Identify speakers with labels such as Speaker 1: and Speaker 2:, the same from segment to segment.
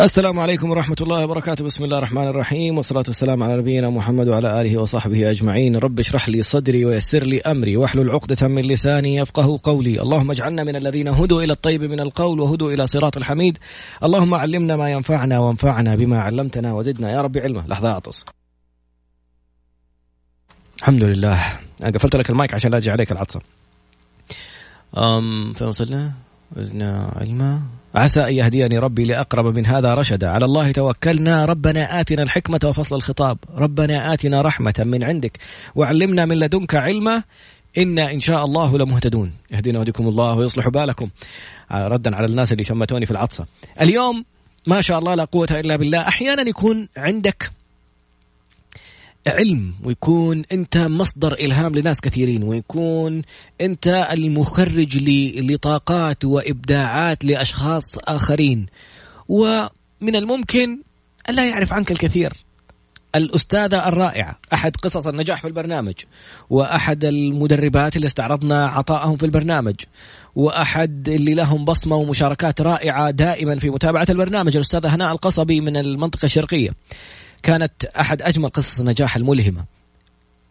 Speaker 1: السلام عليكم ورحمة الله وبركاته. بسم الله الرحمن الرحيم. والصلاة والسلام على نبينا محمد وعلى آله وصحبه أجمعين. رب اشرح لي صدري ويسر لي أمري. واحلل عقدة من لساني يفقه قولي. اللهم اجعلنا من الذين هدوا إلى الطيب من القول وهدوا إلى صراط الحميد. اللهم علمنا ما ينفعنا وانفعنا بما علمتنا وزدنا. يا رب علما. لحظة أعطس. الحمد لله. أنا قفلت لك المايك عشان لا أجي عليك العطسة. أم فين وصلنا؟ وزدنا علما. عسى أن يهديني ربي لأقرب من هذا رشدا. على الله توكلنا. ربنا آتنا الحكمة وفصل الخطاب. ربنا آتنا رحمة من عندك. وعلمنا من لدنك علما. إنا إن شاء الله لمهتدون. يهدينا ويهديكم الله ويصلح بالكم. ردا على الناس اللي شمتوني في العطسة. اليوم ما شاء الله لا قوة إلا بالله. أحيانا يكون عندك علم ويكون أنت مصدر إلهام لناس كثيرين ويكون أنت المخرج لطاقات وإبداعات لأشخاص آخرين. ومن الممكن أن لا يعرف عنك الكثير. الأستاذة الرائعة أحد قصص النجاح في البرنامج. وأحد المدربات اللي استعرضنا عطائهم في البرنامج. وأحد اللي لهم بصمة ومشاركات رائعة دائما في متابعة البرنامج الأستاذة هناء القصبي من المنطقة الشرقية. كانت أحد أجمل قصص النجاح الملهمة.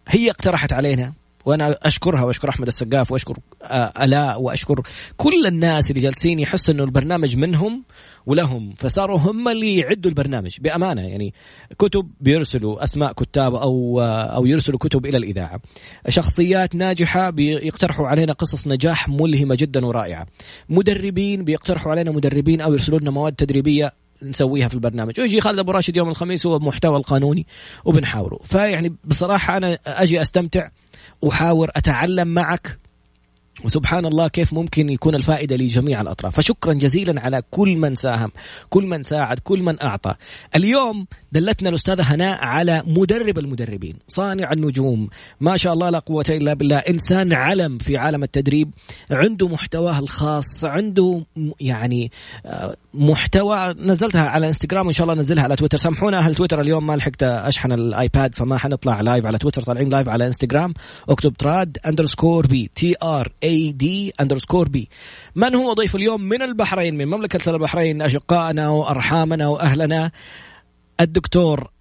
Speaker 1: هي اقترحت علينا وأنا أشكرها وأشكر أحمد السقاف وأشكر آه، ألاء وأشكر كل الناس اللي جالسين يحسوا إنه البرنامج منهم ولهم فصاروا هم اللي يعدوا البرنامج بأمانة. يعني كتب بيرسلوا أسماء كتاب أو آه، أو يرسلوا كتب إلى الإذاعة. شخصيات ناجحة بيقترحوا علينا قصص نجاح ملهمة جدا ورائعة. مدربين بيقترحوا علينا مدربين أو يرسلوا لنا مواد تدريبية نسويها في البرنامج. ويجي خالد أبو راشد يوم الخميس هو المحتوى القانوني وبنحاوره. فيعني بصراحة أنا أجي أستمتع وأحاور أتعلم معك وسبحان الله كيف ممكن يكون الفائدة لجميع الأطراف. فشكرا جزيلا على كل من ساهم كل من ساعد كل من أعطى. اليوم دلتنا الأستاذة هناء على مدرب المدربين صانع النجوم. ما شاء الله لا قوة إلا بالله إنسان علم في عالم التدريب عنده محتواه الخاص عنده يعني آه، محتوى نزلتها على إنستغرام وإن شاء الله نزلها على تويتر. سامحونا أهل تويتر اليوم ما لحقت أشحن الآيباد فما حنطلع live على تويتر طالعين live على إنستغرام اكتب تراد underscore B T R D underscore B من هو ضيف اليوم من البحرين من مملكة البحرين اشقائنا وأرحامنا وأهلنا؟ الدكتور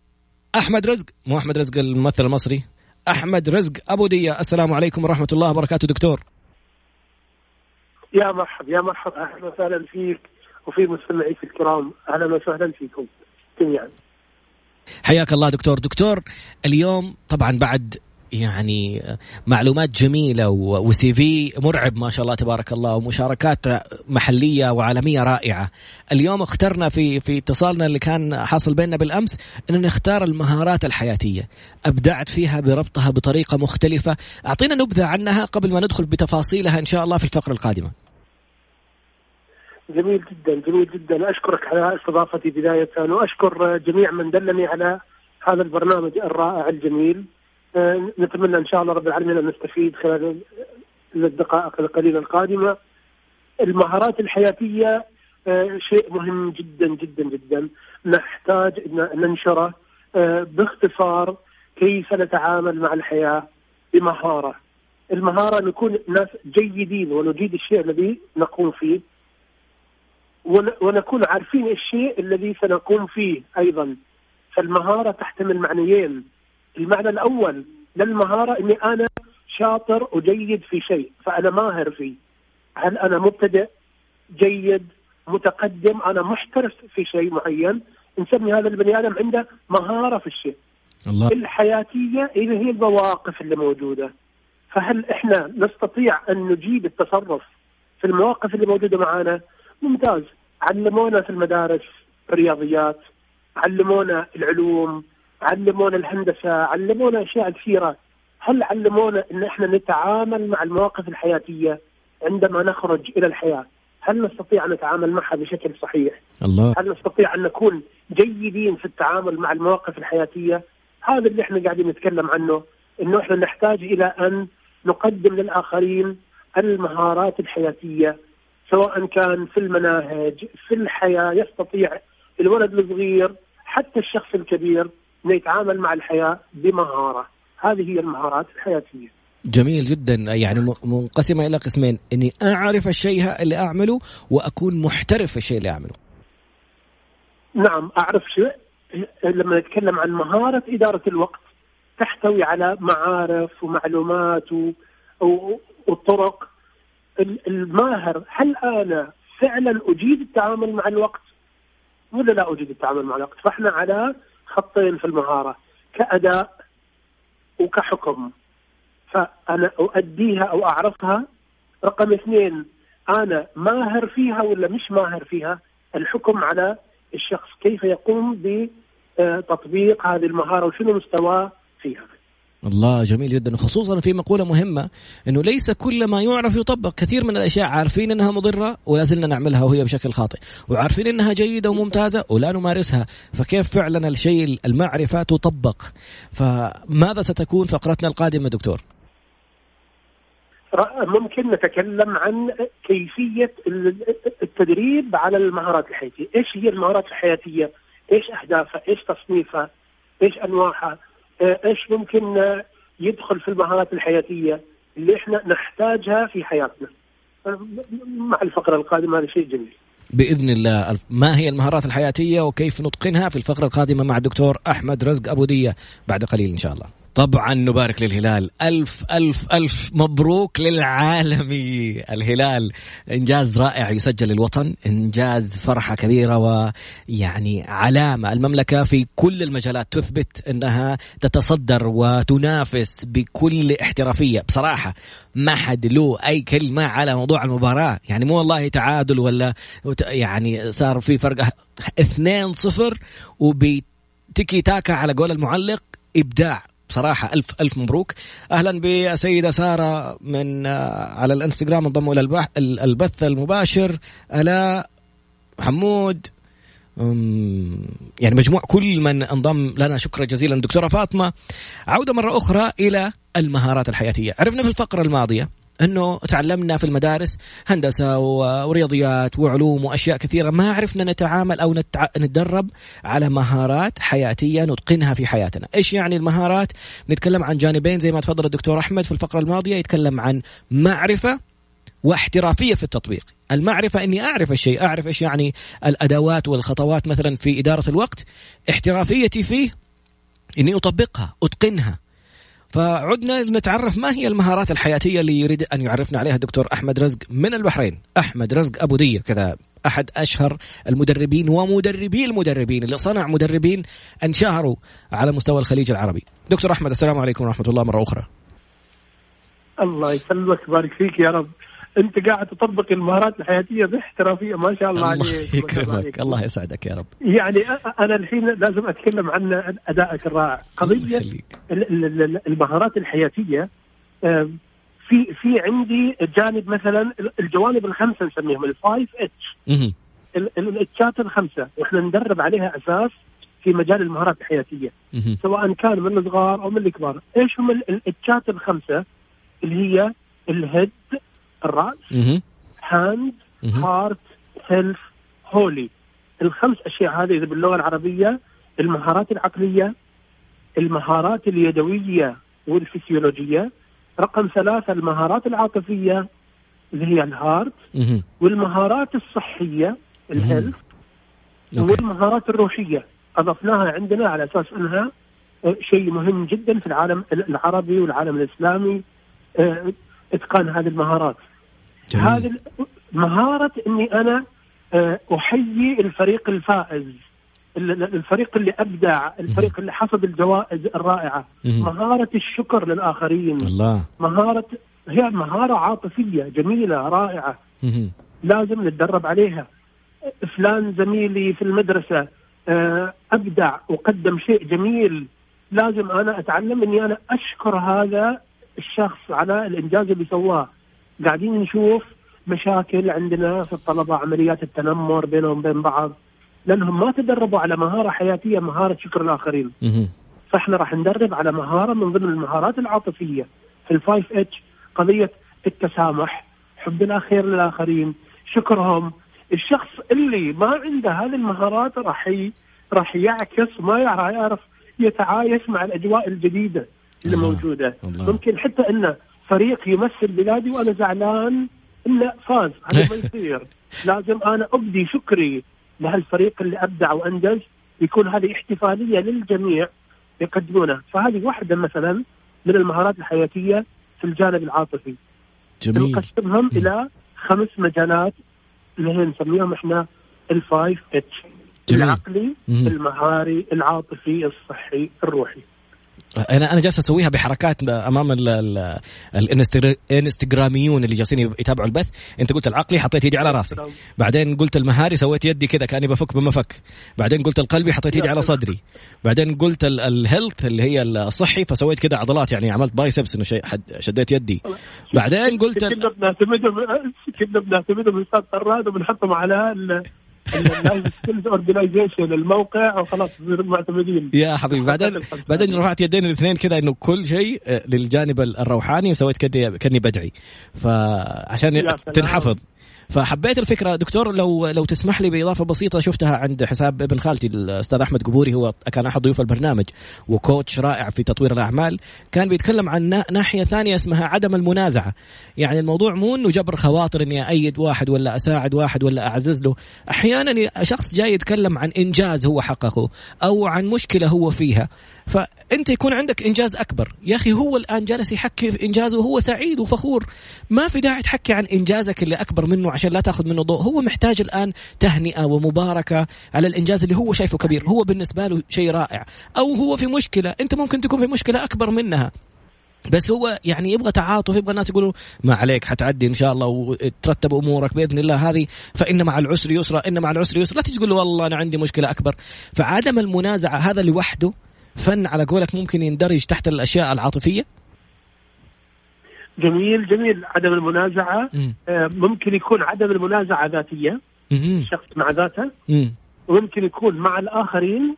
Speaker 1: أحمد رزق مو أحمد رزق الممثل المصري أحمد رزق أبو دية. السلام عليكم ورحمة الله وبركاته دكتور.
Speaker 2: يا مرحبا يا مرحبا أهلا وسهلا فيك وفي مستمعيك الكرام. أهلا وسهلا فيكم جميعا.
Speaker 1: حياك الله دكتور. دكتور اليوم طبعا بعد يعني معلومات جميلة وسي في مرعب ما شاء الله تبارك الله ومشاركات محلية وعالمية رائعة. اليوم اخترنا في في اتصالنا اللي كان حاصل بيننا بالأمس إن نختار المهارات الحياتية. أبدعت فيها بربطها بطريقة مختلفة، أعطينا نبذة عنها قبل ما ندخل بتفاصيلها إن شاء الله في الفقرة القادمة.
Speaker 2: جميل جدا جميل جدا أشكرك على استضافتي بداية وأشكر جميع من دلني على هذا البرنامج الرائع الجميل نتمنى إن شاء الله رب العالمين أن نستفيد خلال الدقائق القليلة القادمة. المهارات الحياتية آه، شيء مهم جدا جدا جدا. نحتاج إن ننشره آه، باختصار كيف نتعامل مع الحياة بمهارة. المهارة نكون ناس جيدين ونجيد الشيء الذي نقوم فيه ونكون عارفين الشيء الذي سنقوم فيه أيضا. فالمهارة تحتمل معنيين. المعنى الأول للمهارة إني أنا شاطر وجيد في شيء فأنا ماهر فيه. هل أنا مبتدئ جيد متقدم أنا محترف في شيء معين؟ نسمي هذا البني آدم عنده مهارة في الشيء. الله. الحياتية اللي هي المواقف اللي موجودة فهل إحنا نستطيع أن نجيد التصرف في المواقف اللي موجودة معنا ممتاز. علمونا في المدارس الرياضيات علمونا العلوم علمونا الهندسة علمونا أشياء كثيرة. هل علمونا إن إحنا نتعامل مع المواقف الحياتية عندما نخرج إلى الحياة؟ هل نستطيع أن نتعامل معها بشكل صحيح؟ الله. هل نستطيع أن نكون جيدين في التعامل مع المواقف الحياتية؟ هذا اللي إحنا قاعدين نتكلم عنه إنه إحنا نحتاج إلى أن نقدم للآخرين المهارات الحياتية سواء كان في المناهج في الحياة يستطيع الولد الصغير حتى الشخص الكبير انه يتعامل مع الحياة بمهارة. هذه هي المهارات الحياتية.
Speaker 1: جميل جدا. يعني منقسمة إلى قسمين. إني أعرف الشيء اللي أعمله وأكون محترف في الشيء اللي أعمله.
Speaker 2: نعم أعرف شيء. لما نتكلم عن مهارة إدارة الوقت تحتوي على معارف ومعلومات وطرق. الماهر هل أنا فعلا أجيد التعامل مع الوقت ولا لا أجيد التعامل مع الوقت؟ فإحنا على خطين في المهاره كأداء وكحكم. فأنا أؤديها أو أعرفها رقم اثنين أنا ماهر فيها ولا مش ماهر فيها؟ الحكم على الشخص كيف يقوم بتطبيق هذه المهاره وشنو مستواه فيها؟
Speaker 1: الله جميل جدا. خصوصا في مقولة مهمة إنه ليس كل ما يعرف يطبق. كثير من الأشياء عارفين إنها مضرة ولا زلنا نعملها وهي بشكل خاطئ. وعارفين إنها جيدة وممتازة ولا نمارسها. فكيف فعلا الشيء المعرفة تطبق؟ فماذا ستكون فقرتنا القادمة دكتور؟
Speaker 2: ممكن نتكلم عن كيفية التدريب على المهارات الحياتية. إيش هي المهارات الحياتية؟ إيش أهدافها؟ إيش تصنيفها؟ إيش أنواعها؟ إيش ممكن يدخل في المهارات الحياتية اللي إحنا نحتاجها في حياتنا. مع الفقرة القادمة هذا شيء جميل.
Speaker 1: بإذن الله ما هي المهارات الحياتية وكيف نتقنها في الفقرة القادمة مع الدكتور أحمد رزق أبو دية بعد قليل إن شاء الله. طبعا نبارك للهلال. ألف ألف ألف مبروك للعالمي. الهلال إنجاز رائع يسجل للوطن إنجاز فرحة كبيرة ويعني علامة. المملكة في كل المجالات تثبت أنها تتصدر وتنافس بكل احترافية. بصراحة ما حد له أي كلمة على موضوع المباراة. يعني مو والله تعادل ولا يعني صار في فرق 2-0 وبتيكي تاكا على قول المعلق إبداع. بصراحة ألف ألف مبروك. أهلا بالسيدة سارة من آه، على الإنستغرام انضموا إلى البث المباشر. ألاء حمود يعني مجموع كل من انضم لنا. شكرا جزيلا دكتورة فاطمة. عودة مرة أخرى إلى المهارات الحياتية. عرفنا في الفقرة الماضية إنه تعلمنا في المدارس هندسة ورياضيات وعلوم وأشياء كثيرة ما عرفنا نتعامل أو نتع... نتدرب على مهارات حياتية نتقنها في حياتنا، إيش يعني المهارات؟ نتكلم عن جانبين زي ما تفضل الدكتور أحمد في الفقرة الماضية يتكلم عن معرفة واحترافية في التطبيق، المعرفة إني أعرف الشيء، أعرف إيش يعني الأدوات والخطوات مثلا في إدارة الوقت، احترافيتي فيه إني أطبقها، أتقنها، فعدنا لنتعرف ما هي المهارات الحياتية اللي يريد أن يعرفنا عليها الدكتور أحمد رزق من البحرين. أحمد رزق أبو دية كذا أحد أشهر المدربين ومدربي المدربين اللي صنع مدربين انشهروا على مستوى الخليج العربي. دكتور أحمد السلام عليكم ورحمة الله. مرة أخرى.
Speaker 2: الله يسلمك ويبارك فيك يا رب. أنت قاعد تطبق المهارات الحياتية باحترافيه ما شاء الله,
Speaker 1: الله عليك. يكرمك. الله يسعدك يا رب.
Speaker 2: يعني أنا الحين لازم أتكلم عن أدائك الرائع. قضية المهارات الحياتية في في عندي جانب مثلا الجوانب الخمسة نسميهم الفايف اتش ال H ات الخمسة. وإحنا ندرب عليها أساس في مجال المهارات الحياتية. سواء كان من الصغار أو من الكبار. إيش هم الاتشات الخمسة؟ اللي هي ال head الراس hand heart health holy الخمس أشياء هذه باللغة العربية المهارات العقلية المهارات اليدوية والفسيولوجية. رقم ثلاثة المهارات العاطفية اللي هي ال heart والمهارات الصحية ال health والمهارات الروحية. أضفناها عندنا على أساس أنها شيء مهم جدا في العالم العربي والعالم الإسلامي. آه، إتقان هذه المهارات. هذه مهارة إني أنا آه، أحيي الفريق الفائز الفريق اللي أبدع الفريق اللي حصد الجوائز الرائعة. مهارة الشكر للآخرين.
Speaker 1: الله.
Speaker 2: مهاره هي مهارة عاطفية جميلة رائعة. لازم نتدرب عليها. فلان زميلي في المدرسة آه، أبدع وقدم شيء جميل. لازم أنا أتعلم إني أنا أشكر هذا الشخص على الإنجاز اللي سواه قاعدين نشوف مشاكل عندنا في الطلبة عمليات التنمر بينهم وبين بعض لأنهم ما تدربوا على مهارة حياتية مهارة شكر الآخرين. فإحنا راح ندرب على مهارة من ضمن المهارات العاطفية في الفايف اتش قضية التسامح، حب الخير للآخرين، شكرهم، الشخص اللي ما عنده هذه المهارات راح. راح يعكس ما يعرف يتعايش مع الأجواء الجديدة اللي الله. موجودة. الله. ممكن حتى انه فريق يمثل بلادي وأنا زعلان إنه فاز. هذا ما يصير. لازم أنا أبدي شكري لهالفريق اللي أبدع وأنجز. يكون هذه احتفالية للجميع يقدمونها فهذه واحدة مثلا من المهارات الحياتية في الجانب العاطفي.
Speaker 1: جميل.
Speaker 2: نقسمهم إلى خمس مجالات اللي هي نسميهم إحنا الفايف اتش العقلي المهاري العاطفي الصحي الروحي.
Speaker 1: أنا أنا جالس أسويها بحركات أمام الإنستغراميون اللي جالسين يتابعوا البث. أنت قلت العقلي حطيت يدي على راسي. بعدين قلت المهاري سويت يدي كذا كأني بفك بمفك. بعدين قلت القلبي حطيت يدي على صدري. بعدين قلت ال health اللي هي الصحي فسويت كذا عضلات. يعني عملت biceps إنه شديت يدي. بعدين قلت
Speaker 2: كنا بنعتمدهم كنا بنعتمدهم أستاذ طراد وبنحطهم على اورجنايزيشن الموقع وخلاص معتمدين.
Speaker 1: يا حبيبي بعدين بعدين رفعت يدين الاثنين كذا إنه كل شيء آه، للجانب الروحاني وسويت كاني كأني بدعي. فعشان تنحفظ. فحبيت الفكرة. دكتور لو لو تسمح لي بإضافة بسيطة شفتها عند حساب ابن خالتي الأستاذ أحمد قبوري هو كان أحد ضيوف البرنامج وكوتش رائع في تطوير الأعمال. كان بيتكلم عن ناحية ثانية اسمها عدم المنازعة. يعني الموضوع مو انه جبر خواطر إني ايد واحد ولا أساعد واحد ولا أعزز له. أحيانا شخص جاي يتكلم عن إنجاز هو حققه أو عن مشكلة هو فيها. فأنت يكون عندك إنجاز أكبر. يا أخي هو الآن جالس يحكي في إنجازه وهو سعيد وفخور. ما في داعي تحكي عن إنجازك اللي أكبر منه عشان لا تأخذ منه ضوء. هو محتاج الآن تهنئة ومباركة على الإنجاز اللي هو شايفه كبير. هو بالنسبة له شيء رائع. أو هو في مشكلة. أنت ممكن تكون في مشكلة أكبر منها. بس هو يعني يبغى تعاطف يبغى الناس يقولوا ما عليك حتعدي إن شاء الله وترتب أمورك بإذن الله هذه. فإن مع العسر يسرا إن مع العسر يسرا. لا تقول والله أنا عندي مشكلة أكبر. فعدم المنازعة هذا لوحده فن على قولك ممكن يندرج تحت الأشياء العاطفية؟
Speaker 2: جميل جميل. عدم المنازعة آه، ممكن يكون عدم المنازعة ذاتية الشخص مع ذاته. وممكن يكون مع الآخرين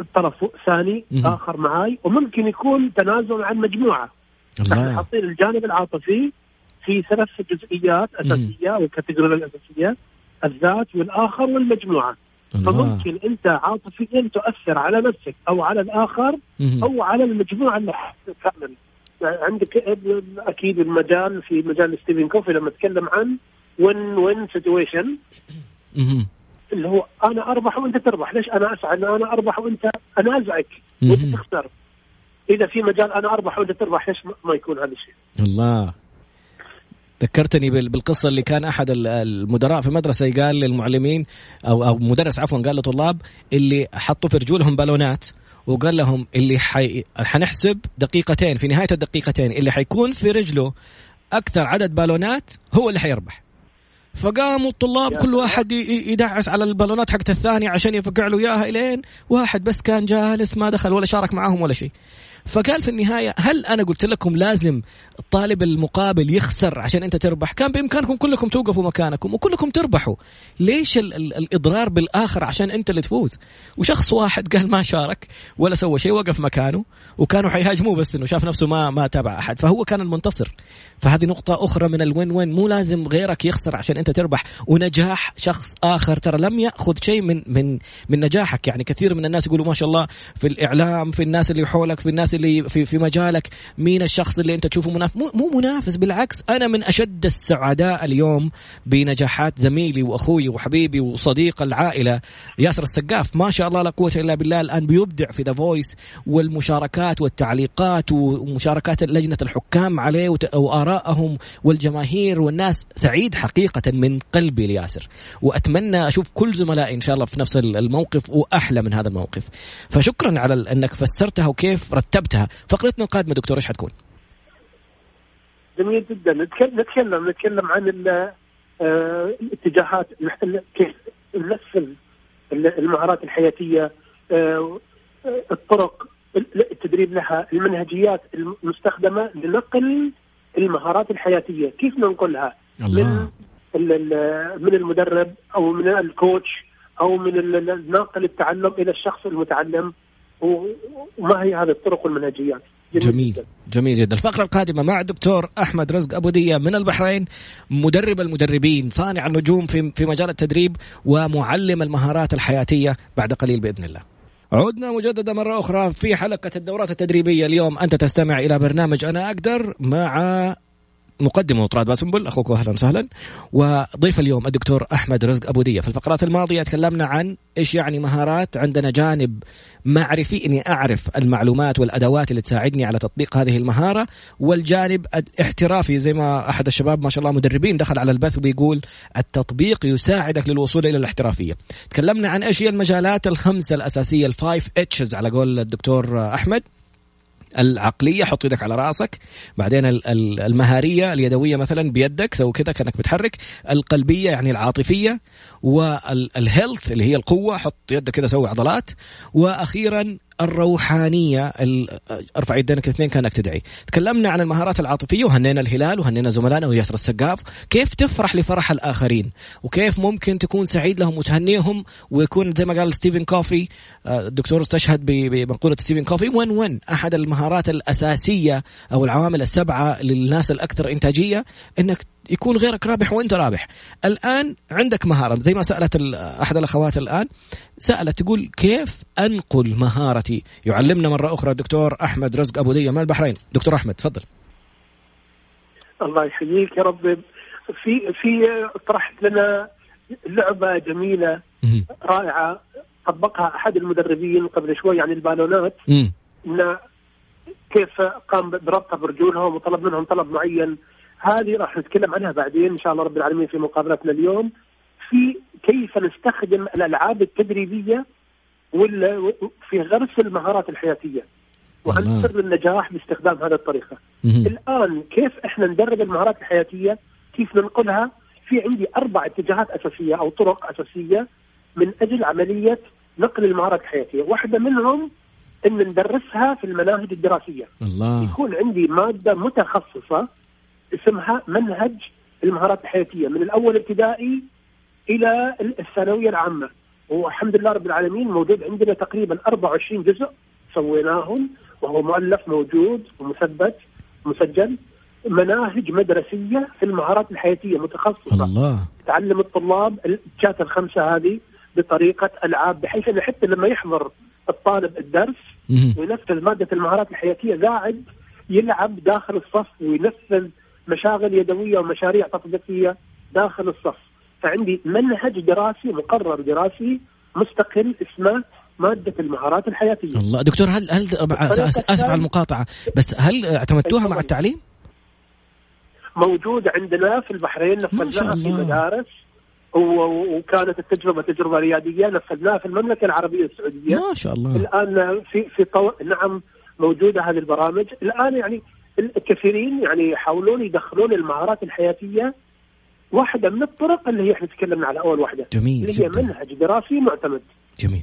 Speaker 2: الطرف ثاني آخر معاي. وممكن يكون تنازل عن مجموعة. حاطين الجانب العاطفي في ثلاث جزئيات أساسية والكاتيجوري الأساسية الذات والآخر والمجموعة. فممكن أنت عاطفيا تؤثر على نفسك أو على الآخر أو على المجموعة اللي فعلا. عندك أكيد المجال في مجال ستيفن كوفي لما تكلم عن win win situation اللي هو أنا أربح وأنت تربح، ليش أنا أسعى إن أنا أربح وأنت أنازعك؟ وأنت تخسر؟ إذا في مجال أنا أربح وأنت تربح ليش ما يكون هذا الشيء؟
Speaker 1: الله. ذكرتني بالقصة اللي كان أحد المدراء في مدرسة قال للمعلمين أو أو مدرس عفوا قال لطلاب اللي حطوا في رجولهم بالونات وقال لهم اللي حي... حنحسب دقيقتين في نهاية الدقيقتين اللي حيكون في رجله أكثر عدد بالونات هو اللي حيربح. فقاموا الطلاب كل واحد يدعس على البالونات حقت الثاني عشان يفقع له إياها إلين واحد بس كان جالس ما دخل ولا شارك معاهم ولا شيء. فقال في النهاية هل أنا قلت لكم لازم الطالب المقابل يخسر عشان أنت تربح؟ كان بإمكانكم كلكم توقفوا مكانكم وكلكم تربحوا. ليش ال ال الإضرار بالآخر عشان أنت اللي تفوز؟ وشخص واحد قال ما شارك ولا سوى شيء وقف مكانه وكانوا حيهاجموه بس إنه شاف نفسه ما ما تابع أحد. فهو كان المنتصر. فهذه نقطة أخرى من الوين وين. مو لازم غيرك يخسر عشان أنت تربح. ونجاح شخص آخر ترى لم يأخذ شيء من من من نجاحك. يعني كثير من الناس يقولوا ما شاء الله في الإعلام في الناس اللي حولك في الناس اللي في في مجالك مين الشخص اللي انت تشوفه منافس؟ مو, مو منافس بالعكس أنا من أشد السعداء اليوم بنجاحات زميلي وأخوي وحبيبي وصديق العائلة ياسر السقاف. ما شاء الله لا قوة إلا بالله الآن بيبدع في ذا فويس والمشاركات والتعليقات ومشاركات لجنة الحكام عليه وآرائهم والجماهير والناس. سعيد حقيقة من قلبي لياسر وأتمنى أشوف كل زملائي إن شاء الله في نفس الموقف وأحلى من هذا الموقف. فشكرا على إنك فسرتها وكيف رتبتها فقرتنا القادمه دكتور إيش حتكون؟
Speaker 2: جميل جدا. نتكلم نتكلم عن آه، الاتجاهات كيف نفس المهارات الحياتية آه، الطرق التدريب لها المنهجيات المستخدمة لنقل المهارات الحياتية. كيف ننقلها؟ الله. من من المدرب أو من الكوتش أو من ناقل التعلم إلى الشخص المتعلم. وما هي هذه الطرق والمنهجيات
Speaker 1: جميل جميل. جدا. جميل جدا. الفقرة القادمة مع الدكتور أحمد رزق أبو دية من البحرين مدرب المدربين صانع النجوم في في مجال التدريب ومعلم المهارات الحياتية بعد قليل بإذن الله. عدنا مجددا مرة أخرى في حلقة الدورات التدريبية اليوم. أنت تستمع إلى برنامج أنا أقدر مع مقدم وطراد باسنبل أخوك أهلا وسهلا. وضيف اليوم الدكتور أحمد رزق أبو دية. في الفقرات الماضية تكلمنا عن إيش يعني مهارات. عندنا جانب معرفي إني أعرف المعلومات والأدوات اللي تساعدني على تطبيق هذه المهارة والجانب احترافي زي ما أحد الشباب ما شاء الله مدربين دخل على البث وبيقول التطبيق يساعدك للوصول إلى الاحترافية. تكلمنا عن إيش هي المجالات الخمسة الأساسية ال five H's على قول الدكتور أحمد. العقلية حط يدك على رأسك. بعدين المهارية اليدوية مثلا بيدك سوي كذا كأنك بتحرك. القلبية يعني العاطفية. وال health اللي هي القوة حط يدك كذا سوي عضلات. وأخيرا الروحانية أرفع يدينك الاثنين كأنك تدعي. تكلمنا عن المهارات العاطفية وهنينا الهلال وهنينا زملائنا وياسر السقاف. كيف تفرح لفرح الآخرين؟ وكيف ممكن تكون سعيد لهم وتهنيهم ويكون زي ما قال ستيفن كوفي آه، الدكتور استشهد بمقولة ستيفن كوفي win win؟ أحد المهارات الأساسية أو العوامل السبعة للناس الأكثر إنتاجية إنك يكون غيرك رابح وانت رابح. الآن عندك مهارة زي ما سألت أحد الأخوات الآن سألت تقول كيف أنقل مهارتي؟ يعلمنا مرة أخرى الدكتور أحمد رزق أبو دية من البحرين؟ دكتور أحمد تفضل.
Speaker 2: الله يحييك يا رب. في في طرحت لنا لعبة جميلة رائعة طبقها أحد المدربين قبل شوي عن البالونات. إن كيف قام بربطها برجولهم وطلب منهم طلب معين. هذه راح نتكلم عنها بعدين إن شاء الله رب العالمين في مقابلتنا اليوم في كيف نستخدم الألعاب التدريبية ولا في غرس المهارات الحياتية وعن سر النجاح باستخدام هذه الطريقة. الآن كيف إحنا ندرب المهارات الحياتية؟ كيف ننقلها؟ في عندي أربع اتجاهات أساسية أو طرق أساسية من أجل عملية نقل المهارات الحياتية، واحدة منهم إن ندرسها في المناهج الدراسية. الله يكون عندي مادة متخصصة اسمها منهج المهارات الحياتية من الأول ابتدائي إلى الثانوية العامة. والحمد لله رب العالمين موجود عندنا تقريبا 24 جزء سويناهم وهو مؤلف موجود ومثبت مسجل مناهج مدرسية في المهارات الحياتية متخصصة. الله. تعلم الطلاب الجات الخمسة هذه بطريقة ألعاب بحيث إنه حتى لما يحضر الطالب الدرس وينفذ مادة المهارات الحياتية قاعد يلعب داخل الصف وينفذ مشاغل يدوية ومشاريع تطبيقية داخل الصف. فعندي منهج دراسي مقرر دراسي مستقل اسمه مادة المهارات الحياتية.
Speaker 1: الله دكتور هل هل أسف على المقاطعة بس هل اعتمدتوها مع التعليم؟
Speaker 2: موجوده عندنا في البحرين نفذناها في مدارس وكانت التجربة تجربة ريادية نفذناها في المملكة العربية السعودية.
Speaker 1: ما شاء الله.
Speaker 2: الآن في في طو... نعم موجودة هذه البرامج. الآن يعني الكثيرين يعني يحاولون يدخلون المهارات الحياتية واحدة من الطرق اللي هي إحنا تكلمنا على أول واحدة.
Speaker 1: جميل
Speaker 2: اللي هي منهج دراسي معتمد.
Speaker 1: جميل.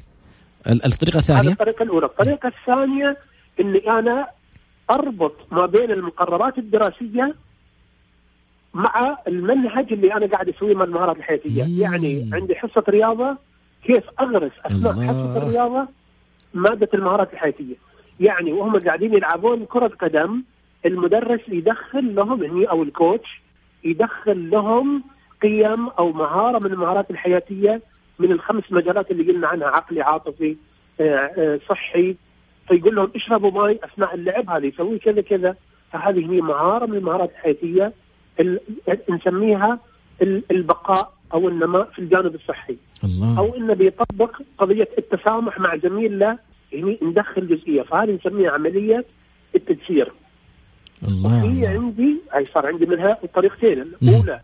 Speaker 1: الطريقة الثانية؟
Speaker 2: الطريقة الأولى. الطريقة الثانية إني أنا أربط ما بين المقررات الدراسية مع المنهج اللي أنا قاعد أسويه مع المهارات الحياتية. مم. يعني عندي حصة رياضة كيف أغرس اثناء حصة الرياضة؟ مادة المهارات الحياتية. يعني وهم قاعدين يلعبون كرة قدم المدرس يدخل لهم هني أو الكوتش يدخل لهم قيم أو مهارة من المهارات الحياتية من الخمس مجالات اللي قلنا عنها عقلي عاطفي آه، آه، صحي. فيقول لهم اشربوا ماي أثناء اللعب هذا يسوي كذا كذا. فهذه هي مهارة من المهارات الحياتية نسميها البقاء أو النماء في الجانب الصحي. الله. أو انه بيطبق قضية التسامح مع زميل له يعني ندخل جزئية. فهذه نسميها عملية التجسير الله وفي عندي أي صار عندي منها طريقتين. الأولى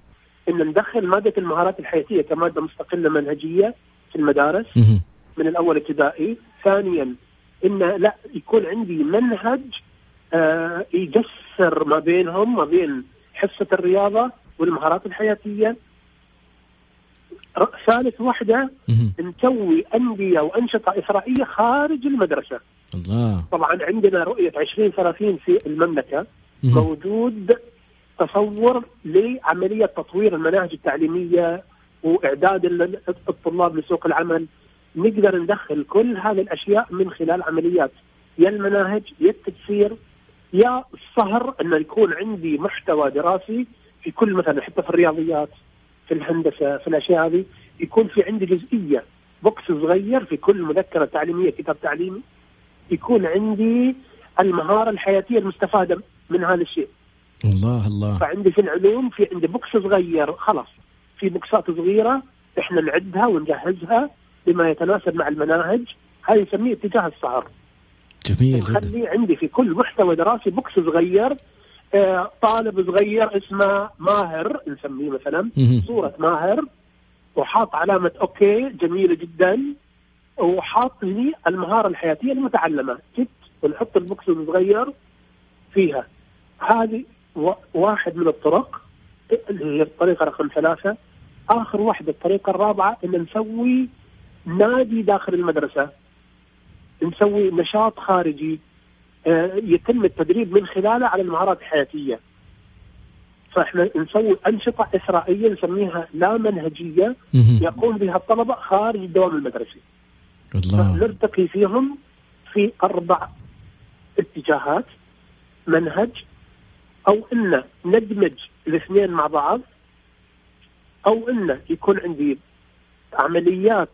Speaker 2: ان ندخل مادة المهارات الحياتية كمادة مستقلة منهجية في المدارس من الأول ابتدائي. ثانيا ان لا يكون عندي منهج آه يجسر ما بينهم ما بين حصة الرياضة والمهارات الحياتية. ثالث واحدة نسوي أندية وأنشطة اثرائيه خارج المدرسة. الله. طبعا عندنا رؤية 2030 في المملكة. موجود تصور لعملية تطوير المناهج التعليمية وإعداد الطلاب لسوق العمل. نقدر ندخل كل هذه الأشياء من خلال عمليات. يا المناهج يا التدسير يا الصهر انه يكون عندي محتوى دراسي في كل مثلا حتى في الرياضيات في الهندسة في الأشياء هذه يكون في عندي جزئية بوكس صغير في كل مذكرة تعليمية كتاب تعليمي يكون عندي المهارة الحياتية المستفادة. من هذا الشيء.
Speaker 1: الله الله.
Speaker 2: فعندي في العلوم في عندي box صغير خلاص. في بوكسات صغيرة إحنا نعدها ونجهزها بما يتناسب مع المناهج. هذا يسميه اتجاه السهر.
Speaker 1: جميل
Speaker 2: نخلي عندي في كل محتوى دراسي box صغير آه طالب صغير اسمه ماهر نسميه مثلا. صورة ماهر. وحاط علامة okay جميلة جدا. وحاط لي المهارة الحياتية المتعلمة. جت ونحط البوكس الصغير فيها. هذه واحد من الطرق اللي هي الطريقة رقم ثلاثة. آخر واحدة الطريقة الرابعة إن نسوي نادي داخل المدرسة. نسوي نشاط خارجي آه، يتم التدريب من خلاله على المهارات الحياتية. فإحنا نسوي أنشطة إسرائيلية نسميها لا منهجية يقوم بها الطلبة خارج الدوام المدرسي. الله. نرتقي فيهم في أربع اتجاهات. منهج أو إن ندمج الاثنين مع بعض أو انه يكون عندي عمليات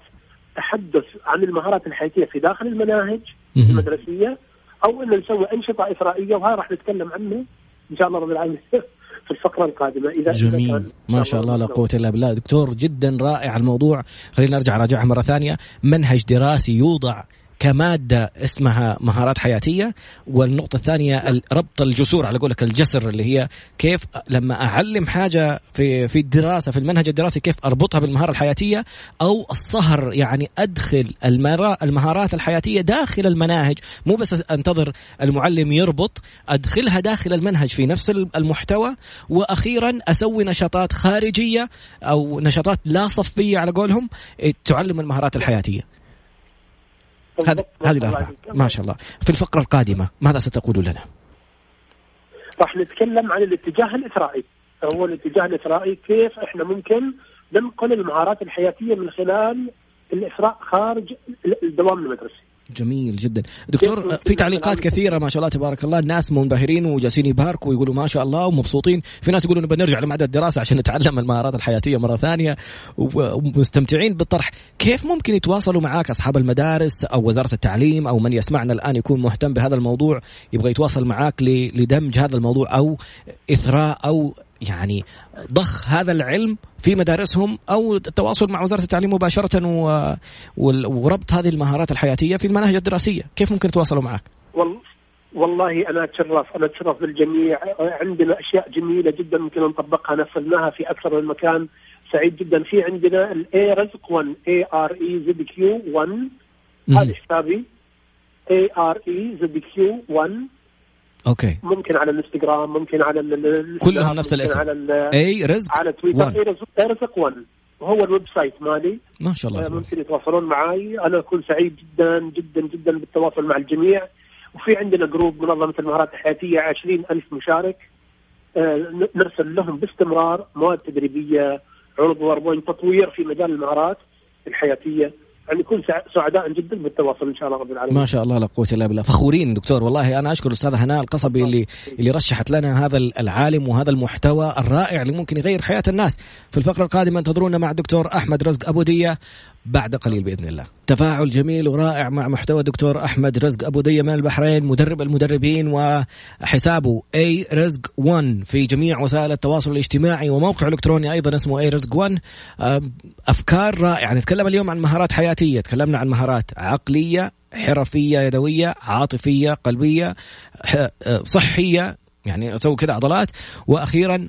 Speaker 2: تحدث عن المهارات الحياتية في داخل المناهج المدرسية أو إن نسوي أنشطة اثرائيه وهذا راح نتكلم عنه إن شاء الله رب العالمين في الفقرة القادمة. إذا
Speaker 1: جميل. ما شاء الله لا قوة إلا بالله. دكتور جدا رائع الموضوع. خلينا نرجع راجعها مرة ثانية. منهج دراسي يوضع كمادة اسمها مهارات حياتية والنقطة الثانية ربط الجسور على قولك الجسر اللي هي كيف لما أعلم حاجة في في الدراسة في المنهج الدراسي كيف أربطها بالمهارة الحياتية أو الصهر يعني أدخل المهارات الحياتية داخل المناهج. مو بس أنتظر المعلم يربط أدخلها داخل المنهج في نفس المحتوى. وأخيرا أسوي نشاطات خارجية أو نشاطات لا صفية على قولهم تعلم المهارات الحياتية. هذه هذه الأربعة. ما شاء الله. في الفقرة القادمة ماذا ستقول لنا؟
Speaker 2: راح نتكلم عن الاتجاه الإثرائي هو الاتجاه الإثرائي كيف إحنا ممكن ننقل المهارات الحياتية من خلال الإثراء خارج الدوام المدرسي.
Speaker 1: جميل جدا. دكتور في تعليقات كثيرة ما شاء الله تبارك الله. الناس منبهرين وجالسين يباركوا ويقولوا ما شاء الله ومبسوطين. في ناس يقولوا نبغى نرجع لمعهد الدراسة عشان نتعلم المهارات الحياتية مرة ثانية ومستمتعين بالطرح. كيف ممكن يتواصلوا معك أصحاب المدارس أو وزارة التعليم أو من يسمعنا الآن يكون مهتم بهذا الموضوع يبغى يتواصل معك لدمج هذا الموضوع أو إثراء أو يعني ضخ هذا العلم في مدارسهم أو التواصل مع وزارة التعليم مباشرة و... وربط هذه المهارات الحياتية في المناهج الدراسية، كيف ممكن يتواصلوا معك؟
Speaker 2: والله أنا أتشرف أنا أتشرف بالجميع. عندنا أشياء جميلة جدا ممكن نطبقها. نفذناها في أكثر من مكان سعيد جدا. في عندنا ال arizq 1 A R I Z Q 1 هذا حسابي. A R I Z Q 1
Speaker 1: okay.
Speaker 2: ممكن على الانستغرام ممكن على
Speaker 1: كلهم نفس الاسم. على arizq
Speaker 2: على تويتر. arizq, arizq 1 وهو ال website مالي.
Speaker 1: ما شاء الله
Speaker 2: ممكن يتواصلون معي أنا أكون سعيد جدا جدا جدا بالتواصل مع الجميع. وفي عندنا group منظمة المهارات الحياتية 20000 مشارك. آه، نرسل لهم باستمرار مواد تدريبية عروض PowerPoint تطوير في مجال المهارات الحياتية. يعني نكون سعداء جدا بالتواصل إن شاء الله رب العالمين.
Speaker 1: ما شاء الله لا قوة إلا بالله، فخورين دكتور والله أنا أشكر الأستاذة هناء القصبي اللي اللي رشحت لنا هذا العالم وهذا المحتوى الرائع اللي ممكن يغير حياة الناس. في الفقرة القادمة انتظرونا مع الدكتور أحمد رزق أبو دية بعد قليل بإذن الله. تفاعل جميل ورائع مع محتوى دكتور أحمد رزق أبو دية من البحرين مدرب المدربين وحسابه arizq 1 في جميع وسائل التواصل الاجتماعي وموقع إلكتروني أيضا اسمه arizq 1 أفكار رائعة. نتكلم اليوم عن مهارات حياتية. تكلمنا عن مهارات عقلية حرفية يدوية عاطفية قلبية صحية يعني أسوي كذا عضلات وأخيرا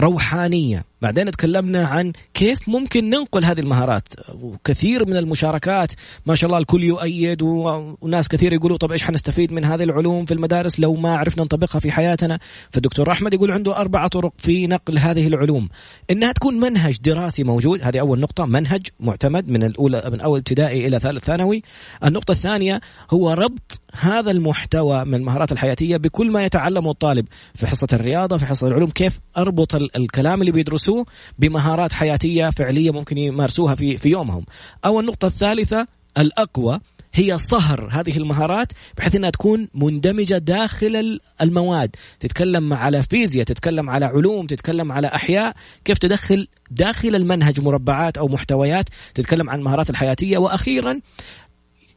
Speaker 1: روحانية. بعدين تكلمنا عن كيف ممكن ننقل هذه المهارات. وكثير من المشاركات ما شاء الله الكل يؤيد وناس كثير يقولوا طب إيش حنستفيد من هذه العلوم في المدارس لو ما عرفنا نطبقها في حياتنا؟ فالدكتور أحمد يقول عنده أربع طرق في نقل هذه العلوم. إنها تكون منهج دراسي موجود. هذه أول نقطة منهج معتمد من الأولى من أول ابتدائي إلى ثالث ثانوي. النقطة الثانية هو ربط هذا المحتوى من المهارات الحياتية بكل ما يتعلمه الطالب. في حصة الرياضة في حصة العلوم كيف أربط الكلام اللي بيدرسوه يمارسوه بمهارات حياتية فعلية ممكن يمارسوها في في يومهم. أو النقطة الثالثة الأقوى هي صهر هذه المهارات بحيث إنها تكون مندمجة داخل المواد، تتكلم على فيزياء، تتكلم على علوم، تتكلم على أحياء، كيف تدخل داخل المنهج مربعات أو محتويات؟ تتكلم عن المهارات الحياتية، وأخيرا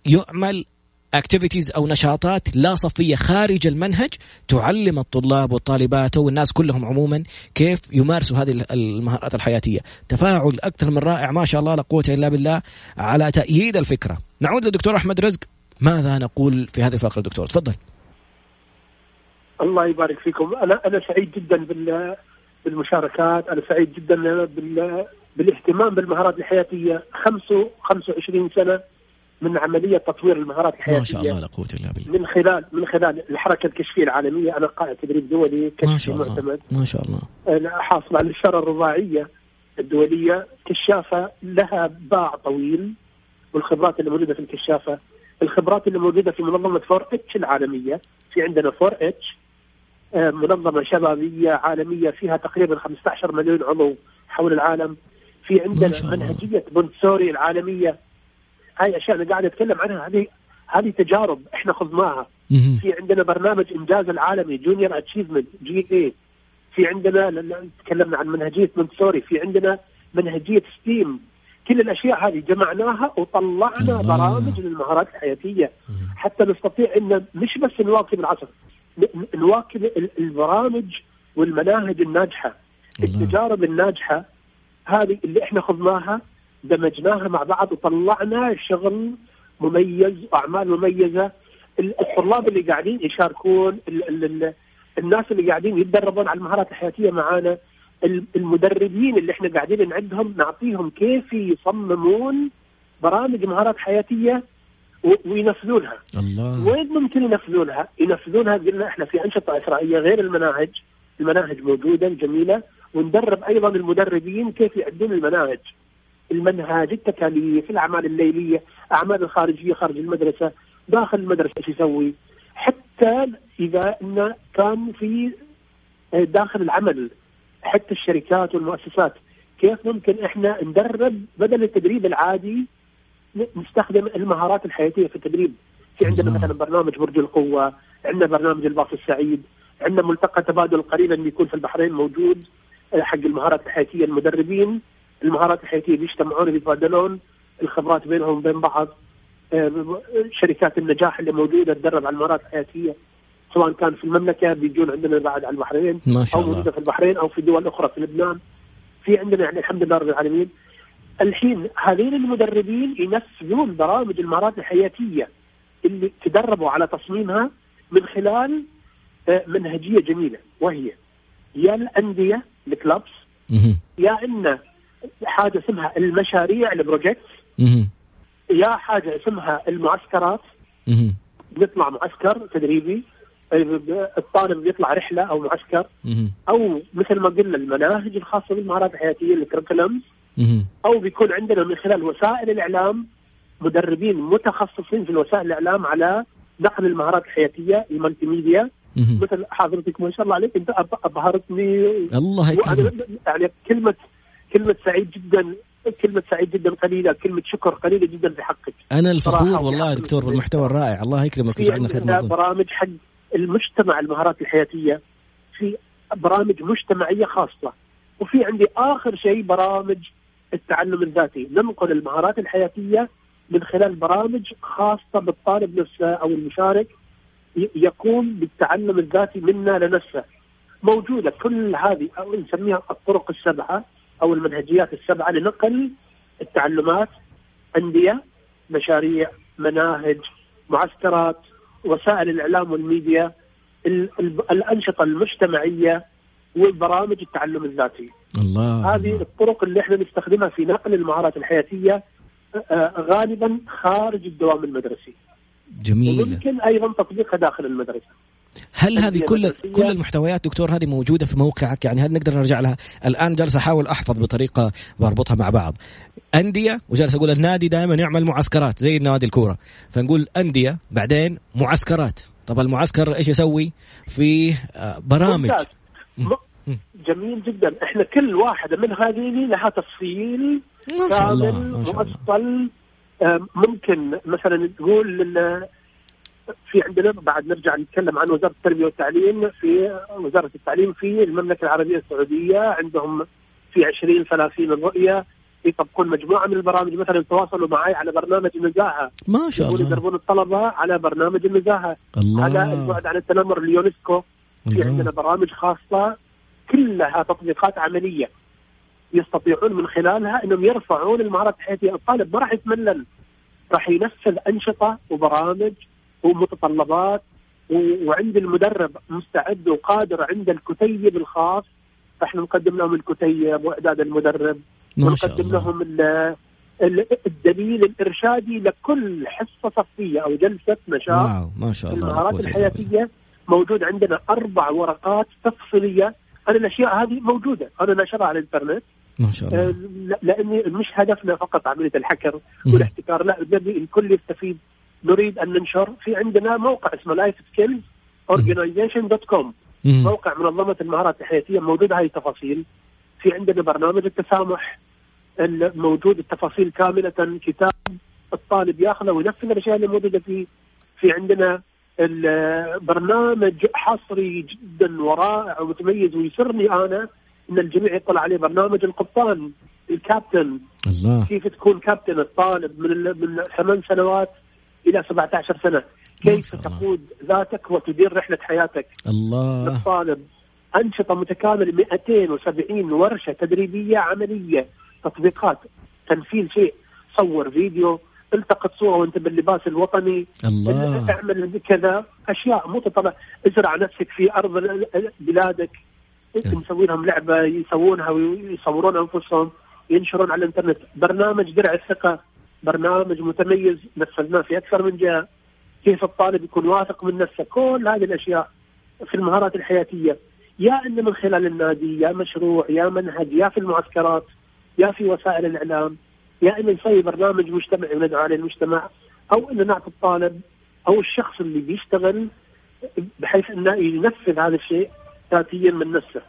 Speaker 1: يعمل اكتيفيتيز أو نشاطات لا صفية خارج المنهج تعلم الطلاب والطالبات والناس كلهم عموما كيف يمارسوا هذه المهارات الحياتية. تفاعل أكثر من رائع ما شاء الله لا قوة إلا بالله على تأييد الفكرة. نعود للدكتور أحمد رزق. ماذا نقول في هذه الفقرة دكتور؟ تفضل.
Speaker 2: الله يبارك فيكم. أنا أنا سعيد جدا بال بالمشاركات. أنا سعيد جدا بال بالاهتمام بالمهارات الحياتية. 25 سنة من عملية تطوير المهارات الحياتية.
Speaker 1: ما شاء الله لا قوة إلا بالله.
Speaker 2: من خلال من خلال الحركة الكشفية العالمية أنا قائد تدريب دولي
Speaker 1: كشفي ما شاء الله معتمد ما شاء الله.
Speaker 2: أنا حاصل على الإشارة الرباعيه الدولية. كشافة لها باع طويل والخبرات اللي موجودة في الكشافة. الخبرات اللي موجودة في منظمة Four H العالمية. في عندنا Four H آه، منظمة شبابية عالمية فيها تقريبا 15 مليون عضو حول العالم. في عندنا منهجية مونتسوري العالمية. هاي أشياء أنا قاعد أتكلم عنها هذه هذه تجارب إحنا خضناها. في عندنا برنامج إنجاز العالمي Junior Achievement JA في عندنا تكلمنا عن منهجية مونتسوري في عندنا منهجية STEM كل الأشياء هذه جمعناها وطلعنا برامج للمهارات الحياتية. حتى نستطيع إن مش بس نواكب العصر نواكب البرامج والمناهج الناجحة. التجارب الناجحة هذه اللي إحنا خضناها دمجناها مع بعض وطلعنا شغل مميز وأعمال مميزة. الطلاب اللي قاعدين يشاركون الناس اللي قاعدين يتدربون على المهارات الحياتية معانا المدربين اللي إحنا قاعدين نعدهم نعطيهم كيف يصممون برامج مهارات حياتية وينفذونها. الله. وين ممكن ينفذونها؟ ينفذونها قلنا إحنا في أنشطة إسرائيلية غير المناهج. المناهج موجودة جميلة. وندرب أيضا المدربين كيف يعدون المناهج. المنهج التكاليف الأعمال الليلية أعمال الخارجية خارج المدرسة داخل المدرسة إيش يسوي؟ حتى إذا انه كان في داخل العمل حتى الشركات والمؤسسات كيف ممكن إحنا ندرب بدل التدريب العادي نستخدم المهارات الحياتية في التدريب؟ في عندنا مثلا برنامج برج القوة عندنا برنامج الباص السعيد عندنا ملتقى تبادل قريبا بيكون في البحرين موجود حق المهارات الحياتية المدربين. المهارات الحياتية بيجتمعون بيتبادلون الخبرات بينهم وبين بعض آه، شركات النجاح اللي موجودة تدرب على المهارات الحياتية سواء كان في المملكة بيجون عندنا بعد على البحرين
Speaker 1: ما شاء
Speaker 2: أو موجودة في البحرين أو في دول أخرى في لبنان. في عندنا يعني الحمد لله رب العالمين. الحين هذين المدربين ينفذون برامج المهارات الحياتية اللي تدربوا على تصميمها من خلال آه، منهجية جميلة وهي يا الأندية الكلابس يا إن حاجة اسمها المشاريع ال project يا حاجة اسمها المعسكرات. بيطلع معسكر تدريبي. الطالب بيطلع رحلة أو معسكر. أو مثل ما قلنا المناهج الخاصة بالمهارات الحياتية ال curriculum أو بيكون عندنا من خلال وسائل الإعلام مدربين متخصصين في وسائل الإعلام على نقل المهارات الحياتية ال multimedia. مثل حضرتك ما شاء الله عليك أنت أبهرتني.
Speaker 1: الله يكرمك.
Speaker 2: يعني كلمة كلمة سعيد جدا كلمة سعيد جدا قليلة كلمة شكر قليلة جدا في حقك
Speaker 1: أنا الفخور والله يا دكتور بالمحتوى الرائع. الله يكرمك
Speaker 2: ويجعلنا خير مظلوم برامج حق المجتمع المهارات الحياتية. في برامج مجتمعية خاصة. وفي عندي آخر شيء برامج التعلم الذاتي. ننقل المهارات الحياتية من خلال برامج خاصة بالطالب نفسه أو المشارك يقوم بالتعلم الذاتي منا لنفسه. موجودة كل هذه أو نسميها الطرق السبعة. أو المنهجيات السبعة لنقل التعلمات أندية مشاريع مناهج معسكرات وسائل الإعلام والميديا الأنشطة المجتمعية والبرامج التعلم الذاتي.
Speaker 1: الله
Speaker 2: هذه الله. الطرق اللي إحنا نستخدمها في نقل المهارات الحياتية غالبا خارج الدوام المدرسي.
Speaker 1: جميل.
Speaker 2: وممكن أيضا تطبيقها داخل المدرسة.
Speaker 1: هل هذه كل كل المحتويات دكتور هذه موجودة في موقعك؟ يعني هل نقدر نرجع لها؟ الآن جالس أحاول أحفظ بطريقة واربطها مع بعض. أندية وجالس أقول النادي دائما يعمل معسكرات زي نادي الكورة. فنقول أندية بعدين معسكرات. طب المعسكر إيش يسوي؟ في آه، برامج.
Speaker 2: جميل جدا. إحنا كل واحدة من هذه لها تفصيل كامل مؤصل ممكن مثلا تقول في عندنا بعد نرجع نتكلم عن وزارة التربية والتعليم في وزارة التعليم في المملكة العربية السعودية. عندهم في 20 30 الرؤيه يطبقون مجموعة من البرامج مثلا يتواصلوا معي على برنامج النزاهة.
Speaker 1: ما شاء الله.
Speaker 2: يدربون الطلبة على برنامج النزاهة.
Speaker 1: الله.
Speaker 2: على البعد عن التنمر اليونسكو. في عندنا برامج خاصة كلها تطبيقات عملية يستطيعون من خلالها إنهم يرفعون المهارات الحياتيه، الطالب ما راح يتملل راح ينفذ أنشطة وبرامج ومتطلبات وعند المدرب مستعد وقادر عند الكتيب الخاص. إحنا نقدم لهم الكتيب وإعداد المدرب. ونقدم لهم الدليل الإرشادي لكل حصة صفية أو جلسة نشاط.
Speaker 1: واو ما شاء الله
Speaker 2: المهارات الحياتية موجود عندنا أربع ورقات تفصيلية. أنا الأشياء هذه موجودة أنا نشرها على الإنترنت.
Speaker 1: ما شاء الله.
Speaker 2: آه لأني مش هدفنا فقط عملية الحكر والاحتكار لا نبي الكل يستفيد نريد أن ننشر في عندنا موقع اسمه life skills organization dot com موقع منظمة المهارات الحياتيه موجود هاي التفاصيل. في عندنا برنامج التسامح. موجود التفاصيل كاملة كتاب الطالب ياخذه وينفذ الأشياء اللي موجودة فيه. في عندنا البرنامج حصري جدا ورائع ومتميز ويسرني أنا إن الجميع يطلع عليه. برنامج القبطان الكابتن.
Speaker 1: الله.
Speaker 2: كيف تكون كابتن الطالب من من ثمان سنوات؟ إلى 17 سنة. كيف تقود ذاتك وتدير رحلة حياتك؟
Speaker 1: الله.
Speaker 2: للطالب أنشطة متكاملة 270 ورشة تدريبية عملية تطبيقات تنفيذ شيء صور فيديو التقط صورة وأنت باللباس الوطني.
Speaker 1: الله.
Speaker 2: اعمل كذا أشياء مو تطلع ازرع نفسك في أرض بلادك. مسوي لهم لعبة يسوونها ويصورون أنفسهم ينشرون على الإنترنت. برنامج درع الثقة. برنامج متميز نفذناه في أكثر من جهة. كيف الطالب يكون واثق من نفسه؟ كل هذه الأشياء في المهارات الحياتية. يا إنه من خلال النادي يا مشروع يا منهج يا في المعسكرات يا في وسائل الإعلام يا إنه نسوي برنامج مجتمعي وندعو عليه المجتمع أو إنه نعطي الطالب أو الشخص اللي بيشتغل بحيث إنه ينفذ هذا الشيء ذاتيا من نفسه.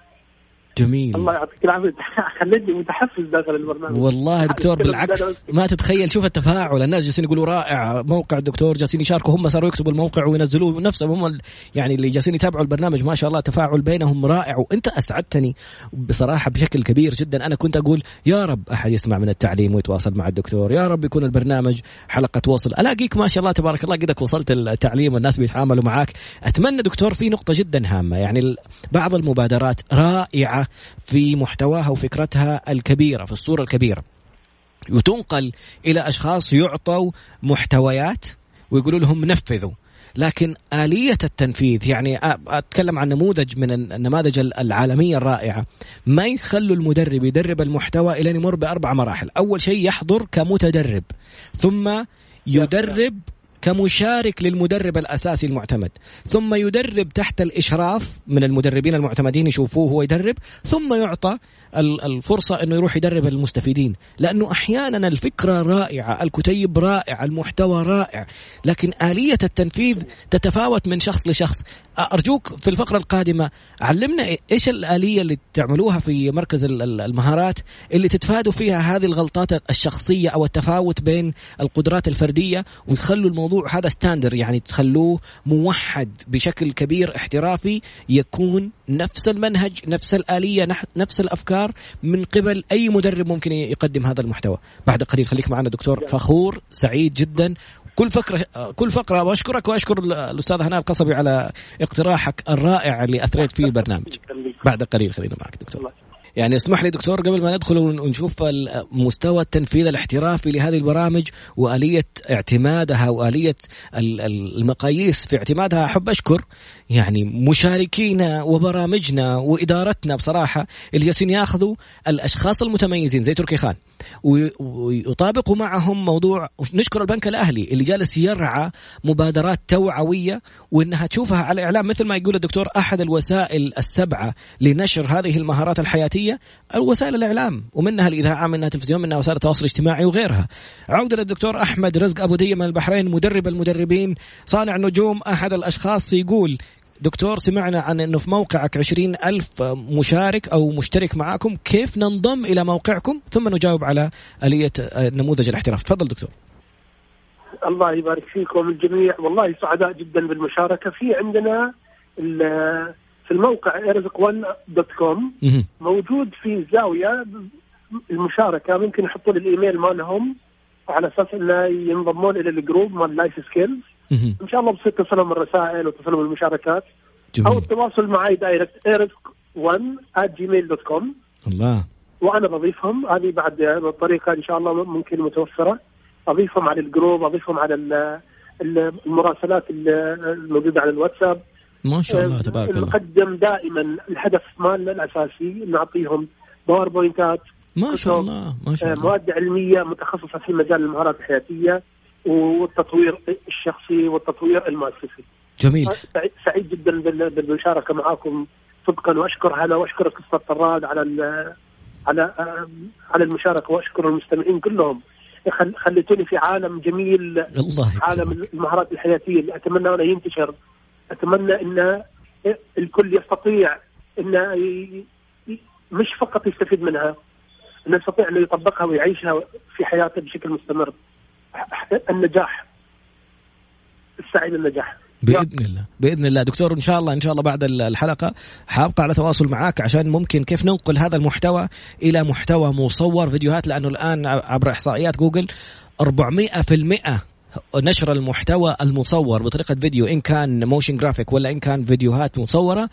Speaker 1: جميل.
Speaker 2: الله يعطيك العافية. خلتني متحفز داخل البرنامج.
Speaker 1: والله دكتور بالعكس ما تتخيل. شوف التفاعل. الناس جالسين يقولوا رائع موقع الدكتور جالسين يشاركوا هم صاروا يكتبوا الموقع وينزلوه نفسهم. هم يعني اللي جالسين يتابعوا البرنامج ما شاء الله تفاعل بينهم رائع. وانت اسعدتني بصراحة بشكل كبير جدا. أنا كنت أقول يا رب أحد يسمع من التعليم ويتواصل مع الدكتور. يا رب يكون البرنامج حلقة وصل. ألاقيك ما شاء الله تبارك الله قدك وصلت التعليم والناس بيتعاملوا معك أتمنى دكتور في نقطة جدا هامة. يعني بعض المبادرات رائعة. في محتواها وفكرتها الكبيرة في الصورة الكبيرة. وتنقل إلى أشخاص يعطوا محتويات ويقولوا لهم نفذوا. لكن آلية التنفيذ يعني أتكلم عن نموذج من النماذج العالمية الرائعة. ما يخلوا المدرب يدرب المحتوى إلى أن يمر بأربع مراحل. أول شيء يحضر كمتدرب ثم يدرب كمشارك للمدرب الأساسي المعتمد. ثم يدرب تحت الإشراف من المدربين المعتمدين يشوفوه هو يدرب ثم يعطى الفرصة أنه يروح يدرب المستفيدين. لأنه أحيانا الفكرة رائعة الكتيب رائع المحتوى رائع لكن آلية التنفيذ تتفاوت من شخص لشخص. أرجوك في الفقرة القادمة علمنا إيش الآلية اللي تعملوها في مركز المهارات اللي تتفادوا فيها هذه الغلطات الشخصية أو التفاوت بين القدرات الفردية وتخلوا الموضوع هذا ستاندر يعني تخلوه موحد بشكل كبير احترافي يكون نفس المنهج نفس الآلية نفس الأفكار من قبل أي مدرب ممكن يقدم هذا المحتوى. بعد قليل خليك معنا دكتور فخور سعيد جدا. كل فقرة كل فقرة وأشكرك وأشكر الأستاذ هناء القصبي على اقتراحك الرائع اللي أثريت فيه البرنامج. بعد قليل خلينا معك دكتور. يعني اسمح لي دكتور قبل ما ندخل ونشوف مستوى التنفيذ الاحترافي لهذه البرامج وآلية اعتمادها وآلية المقاييس في اعتمادها أحب أشكر يعني مشاركينا وبرامجنا وإدارتنا بصراحة اللي جالسين ياخذوا الأشخاص المتميزين زي تركي خان. ويطابقوا معهم موضوع نشكر البنك الأهلي اللي جالس يرعى مبادرات توعوية وإنها تشوفها على الإعلام مثل ما يقول الدكتور أحد الوسائل السبعة لنشر هذه المهارات الحياتية وسائل الإعلام ومنها الإذاعة منها التلفزيون منها وسائل التواصل الاجتماعي وغيرها. عودة للدكتور أحمد رزق أبو ديه من البحرين مدرب المدربين صانع نجوم أحد الأشخاص يقول دكتور سمعنا عن أنه في موقعك عشرين ألف مشارك أو مشترك معاكم. كيف ننضم إلى موقعكم؟ ثم نجاوب على آلية نموذج الاحتراف. تفضل دكتور.
Speaker 2: الله يبارك فيكم الجميع. والله سعداء جدا بالمشاركة. في عندنا في الموقع ارزق 1 دوت كوم موجود في زاوية المشاركة. ممكن يحطون الإيميل مالهم على أساس إنه ينضمون إلى ال group مال life skills إن شاء الله بصير تصلهم الرسائل وتصلهم المشاركات. جميل. أو التواصل معي direct arizq 1 Gmail dot com
Speaker 1: الله.
Speaker 2: وأنا بضيفهم. هذه بعد الطريقة إن شاء الله ممكن متوفرة. أضيفهم على ال group أضيفهم على المراسلات الموجودة على الواتساب.
Speaker 1: ما شاء الله تبارك الله.
Speaker 2: نقدم دائما الهدف مالنا الأساسي نعطيهم باوربوينتات
Speaker 1: ما شاء الله ما شاء الله.
Speaker 2: مواد علمية متخصصة في مجال المهارات الحياتية. والتطوير الشخصي والتطوير المؤسسي.
Speaker 1: جميل.
Speaker 2: سعيد جدا بالمشاركة معاكم صدقا وأشكر هلا وأشكر قصة طراد على على على المشاركة وأشكر المستمعين كلهم. خليتوني في عالم جميل
Speaker 1: الله
Speaker 2: عالم المهارات الحياتية اللي أتمنى انه ينتشر. أتمنى إن الكل يستطيع انه مش فقط يستفيد منها انه يستطيع انه يطبقها ويعيشها في حياته بشكل مستمر. النجاح. السعي للنجاح
Speaker 1: بإذن الله بإذن الله. دكتور إن شاء الله إن شاء الله بعد الحلقة حابقى على تواصل معك عشان ممكن كيف ننقل هذا المحتوى إلى محتوى مصور فيديوهات لأنه الآن عبر إحصائيات جوجل 400% نشر المحتوى المصور بطريقة فيديو إن كان motion graphic ولا إن كان فيديوهات مصورة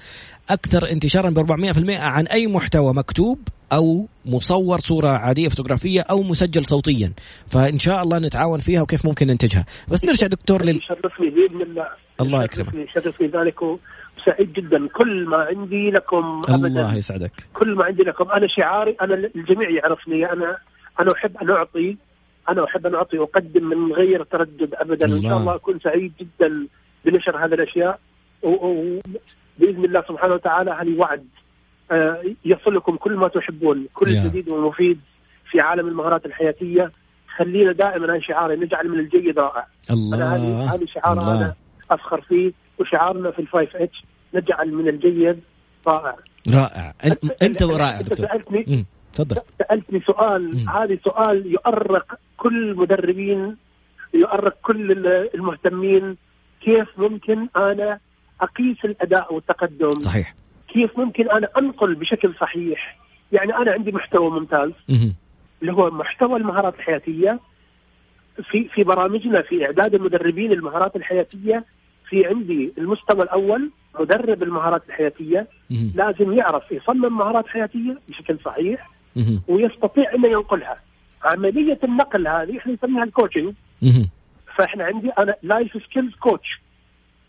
Speaker 1: أكثر انتشارا ب 400% عن أي محتوى مكتوب أو مصور صورة عادية فوتوغرافية أو مسجل صوتيا. فإن شاء الله نتعاون فيها وكيف ممكن ننتجها. بس نرجع دكتور
Speaker 2: لل يشرفني باذن الله
Speaker 1: الله يكرمك.
Speaker 2: يشرفني ذلك وسعيد جدا. كل ما عندي لكم
Speaker 1: ابدا. الله يسعدك.
Speaker 2: كل ما عندي لكم. أنا شعاري أنا الجميع يعرفني. أنا أنا أحب أن أعطي أنا أحب أن أعطي وأقدم من غير تردد ابدا. الله. إن شاء الله. أكون سعيد جدا بنشر هذه الأشياء. وباذن الله سبحانه وتعالى هذه وعد. آه، يصلكم كل ما تحبون كل yeah. جديد ومفيد في عالم المهارات الحياتية. خلينا دائما هذا شعاري نجعل من الجيد رائع.
Speaker 1: الله.
Speaker 2: أنا هذه هذه شعار. أنا أفخر فيه وشعارنا في الفايف اتش نجعل من الجيد رائع.
Speaker 1: رائع. انت ورائع دكتور.
Speaker 2: سألتني تفضل. سألتني سؤال هذا سؤال يؤرق كل المدربين يؤرق كل المهتمين. كيف ممكن أنا أقيس الأداء والتقدم؟
Speaker 1: صحيح.
Speaker 2: كيف ممكن أنا أنقل بشكل صحيح؟ يعني أنا عندي محتوى ممتاز. اللي هو محتوى المهارات الحياتية. في في برامجنا في إعداد المدربين المهارات الحياتية في عندي المستوى الأول مدرب المهارات الحياتية. لازم يعرف يصمم مهارات حياتية بشكل صحيح. ويستطيع إنه ينقلها. عملية النقل هذه إحنا نسميها ال coaching فإحنا عندي أنا life skills coach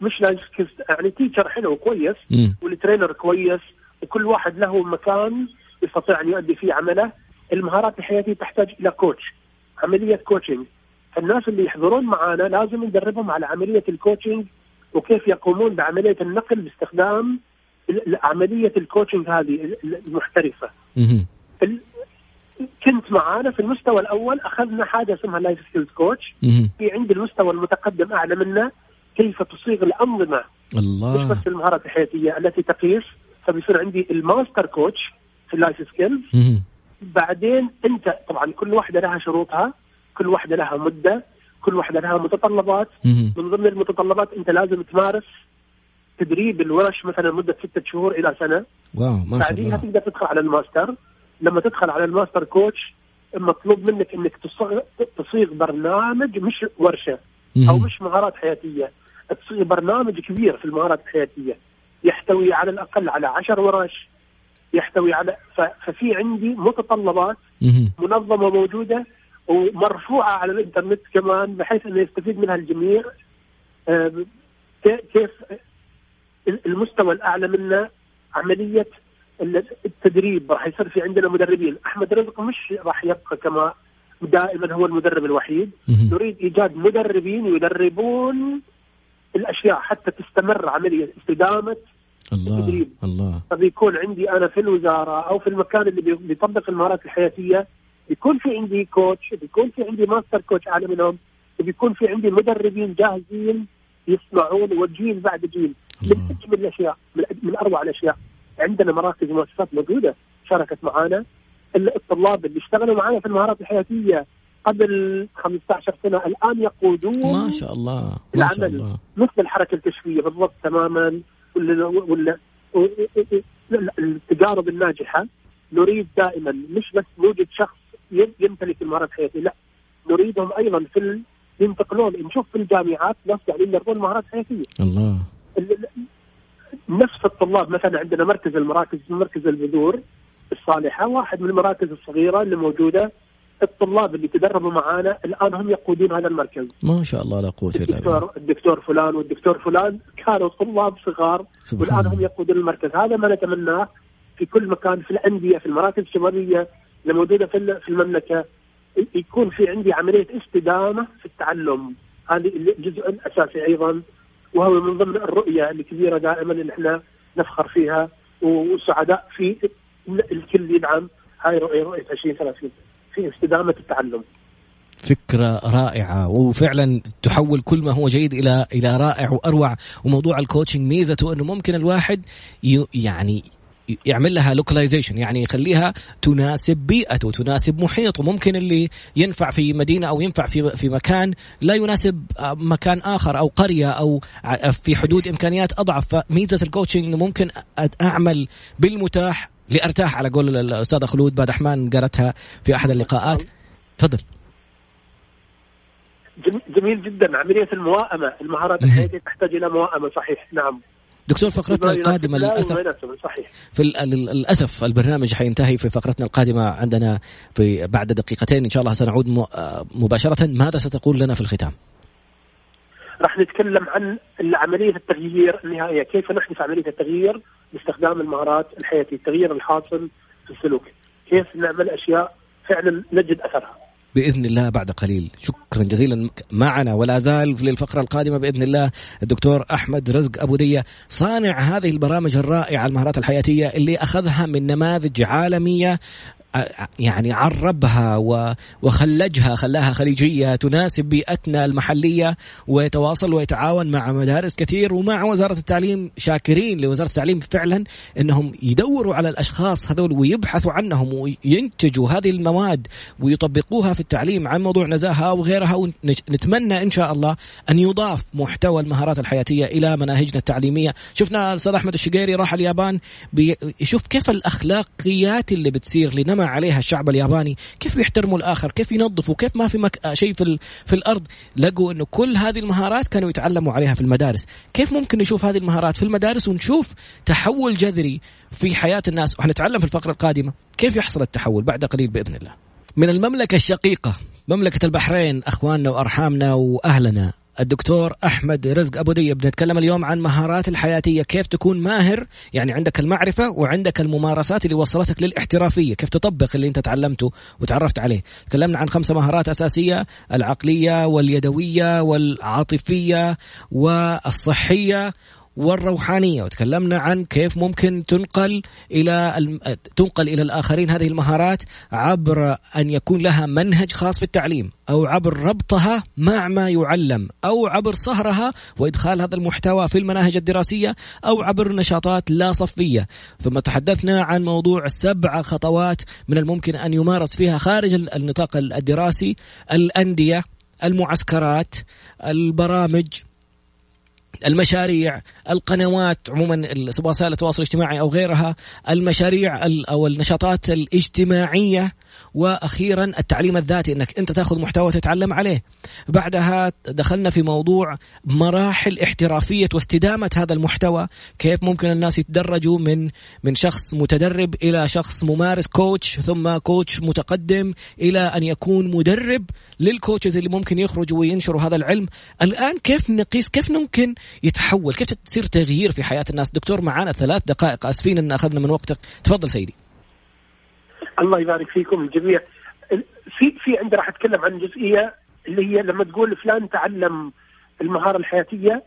Speaker 2: مش life skills يعني teacher حلو كويس وال trainer كويس وكل واحد له مكان يستطيع أن يؤدي فيه عمله. المهارات الحياتية تحتاج إلى coach عملية coaching فالناس اللي يحضرون معنا لازم ندربهم على عملية ال coaching وكيف يقومون بعملية النقل باستخدام عملية ال coaching هذه المحترفة. كنت معانا في المستوى الأول أخذنا حاجة اسمها life skills coach في عند المستوى المتقدم أعلى منا كيف تصيغ الأنظمة.
Speaker 1: الله.
Speaker 2: مش بس المهارات الحياتية التي تقيس. فبيصير عندي ال master coach في ال life skills بعدين أنت طبعا كل واحدة لها شروطها كل واحدة لها مدة كل واحدة لها متطلبات. من ضمن المتطلبات أنت لازم تمارس تدريب الورش مثلا مده ستة شهور إلى سنة.
Speaker 1: wow ما شاء
Speaker 2: الله. بعديها تقدر تدخل على الماستر. لما تدخل على ال master coach مطلوب منك إنك تصيغ برنامج مش ورشة أو مش مهارات حياتية. تصيغ برنامج كبير في المهارات الحياتية. يحتوي على الأقل على عشر ورش. يحتوي على ففي عندي متطلبات منظمة موجودة ومرفوعة على الإنترنت كمان بحيث إنه يستفيد منها الجميع. آه، كيف المستوى الأعلى من عملية التدريب راح يصير في عندنا مدربين. أحمد رزق مش راح يبقى كما دائما هو المدرب الوحيد. نريد إيجاد مدربين يدربون الأشياء حتى تستمر عمليه استدامة
Speaker 1: الله التدريب. الله.
Speaker 2: فبيكون عندي أنا في الوزارة أو في المكان اللي بيطبق المهارات الحياتية. بيكون في عندي coach بيكون في عندي master coach اعلى منهم. وبيكون في عندي مدربين جاهزين يسمعون وجيل بعد جيل. من أجمل الأشياء من أروع الأشياء. عندنا مراكز ومؤسسات موجودة شاركت معنا الطلاب اللي اشتغلوا معنا في المهارات الحياتية قبل 15 سنة الآن يقودون
Speaker 1: ما شاء الله ما شاء الله.
Speaker 2: مثل الحركة الكشفية بالضبط تماما ولا ولا التجارب الناجحة. نريد دائما مش بس نوجد شخص يمتلك المهارات الحياتية لا. نريدهم أيضا في ينتقلون. نشوف في الجامعات ناس قاعدين يدربون مهارات حياتية.
Speaker 1: الله.
Speaker 2: نفس الطلاب مثلا عندنا مركز المراكز مركز البذور الصالحة واحد من المراكز الصغيرة اللي موجودة. الطلاب اللي تدربوا معانا الآن هم يقودون هذا المركز.
Speaker 1: ما شاء الله لا قوة إلا بالله.
Speaker 2: الدكتور الدكتور فلان والدكتور فلان كانوا طلاب صغار والآن هم يقودون المركز. هذا ما نتمناه في كل مكان في الأندية في المراكز الشبابية اللي موجودة في المملكة. يكون في عندي عملية استدامة في التعلم. هذه الجزء الأساسي أيضا. وهو من ضمن الرؤية الكبيرة دائما اللي إحنا نفخر فيها وسعداء في الكل يدعم هاي رؤية رؤية 2030 في استدامة التعلم.
Speaker 1: فكرة رائعة وفعلا تحول كل ما هو جيد إلى إلى رائع وأروع وموضوع ال coaching ميزته أنه ممكن الواحد يعني يعمل لها localization يعني يخليها تناسب بيئته تناسب محيطه. ممكن اللي ينفع في مدينة أو ينفع في في مكان لا يناسب مكان آخر أو قرية أو في حدود إمكانيات أضعف. فميزة ال coaching إنه ممكن أعمل بالمتاح لأرتاح. على قول الأستاذة خلود بعد احمان قالتها في أحد اللقاءات. تفضل.
Speaker 2: جميل جدا. عملية الموائمة المهارات الحياتية تحتاج إلى موائمة صحيح. نعم.
Speaker 1: دكتور فقرتنا القادمة للأسف
Speaker 2: صحيح.
Speaker 1: في للأسف البرنامج حينتهي في فقرتنا القادمة عندنا في بعد دقيقتين. إن شاء الله سنعود مباشرة. ماذا ستقول لنا في الختام؟
Speaker 2: راح نتكلم عن عمليه التغيير النهائية، كيف نحدث عملية التغيير باستخدام المهارات الحياتية، التغيير الحاصل في السلوك، كيف نعمل أشياء فعلا نجد أثرها.
Speaker 1: بإذن الله بعد قليل. شكرا جزيلا معنا ولا زال في الفقرة القادمة بإذن الله الدكتور أحمد رزق أبو دية صانع هذه البرامج الرائعة المهارات الحياتية اللي أخذها من نماذج عالمية يعني عربها وخلجها خلاها خليجية تناسب بيئتنا المحلية ويتواصل ويتعاون مع مدارس كثير ومع وزارة التعليم شاكرين لوزارة التعليم فعلا إنهم يدوروا على الأشخاص هذول ويبحثوا عنهم وينتجوا هذه المواد ويطبقوها في التعليم عن موضوع نزاهة وغيرها ونتمنى إن شاء الله أن يضاف محتوى المهارات الحياتية إلى مناهجنا التعليمية. شفنا الأستاذ أحمد الشقيري راح اليابان بيشوف كيف الأخلاقيات اللي بتصير لنمى عليها الشعب الياباني كيف بيحترموا الآخر؟ كيف ينظفوا؟ كيف ما في مك... شيء في, ال... في الأرض؟ لقوا إنه كل هذه المهارات كانوا يتعلموا عليها في المدارس. كيف ممكن نشوف هذه المهارات في المدارس ونشوف تحول جذري في حياة الناس؟ وحنتعلم في الفقرة القادمة. كيف يحصل التحول بعد قليل بإذن الله؟ من المملكة الشقيقة مملكة البحرين أخواننا وأرحامنا وأهلنا. الدكتور أحمد رزق أبو ديه بنتكلم اليوم عن مهارات الحياتية. كيف تكون ماهر؟ يعني عندك المعرفة وعندك الممارسات اللي وصلتك للاحترافية. كيف تطبق اللي انت تعلمته وتعرفت عليه؟ تكلمنا عن خمسة مهارات أساسية العقلية واليدوية والعاطفية والصحية والروحانية. وتكلمنا عن كيف ممكن تنقل إلى تنقل إلى الآخرين هذه المهارات عبر أن يكون لها منهج خاص في التعليم أو عبر ربطها مع ما يعلم أو عبر صهرها وإدخال هذا المحتوى في المناهج الدراسية أو عبر نشاطات لا صفية. ثم تحدثنا عن موضوع سبع خطوات من الممكن أن يمارس فيها خارج النطاق الدراسي الأندية المعسكرات البرامج. المشاريع القنوات عموما وسائل التواصل الاجتماعي أو غيرها المشاريع أو النشاطات الاجتماعية وأخيرا التعليم الذاتي إنك أنت تأخذ محتوى تتعلم عليه. بعدها دخلنا في موضوع مراحل احترافية واستدامة هذا المحتوى كيف ممكن الناس يتدرجوا من من شخص متدرب إلى شخص ممارس كوتش ثم كوتش متقدم إلى أن يكون مدرب للكوتشز اللي ممكن يخرجوا وينشروا هذا العلم. الآن كيف نقيس كيف ممكن يتحول كيف تصير تغيير في حياة الناس؟ دكتور معانا ثلاث دقائق آسفين إن أخذنا من وقتك. تفضل سيدي.
Speaker 2: الله يبارك فيكم الجميع. في في عندي راح أتكلم عن جزئية اللي هي لما تقول فلان تعلم المهارة الحياتية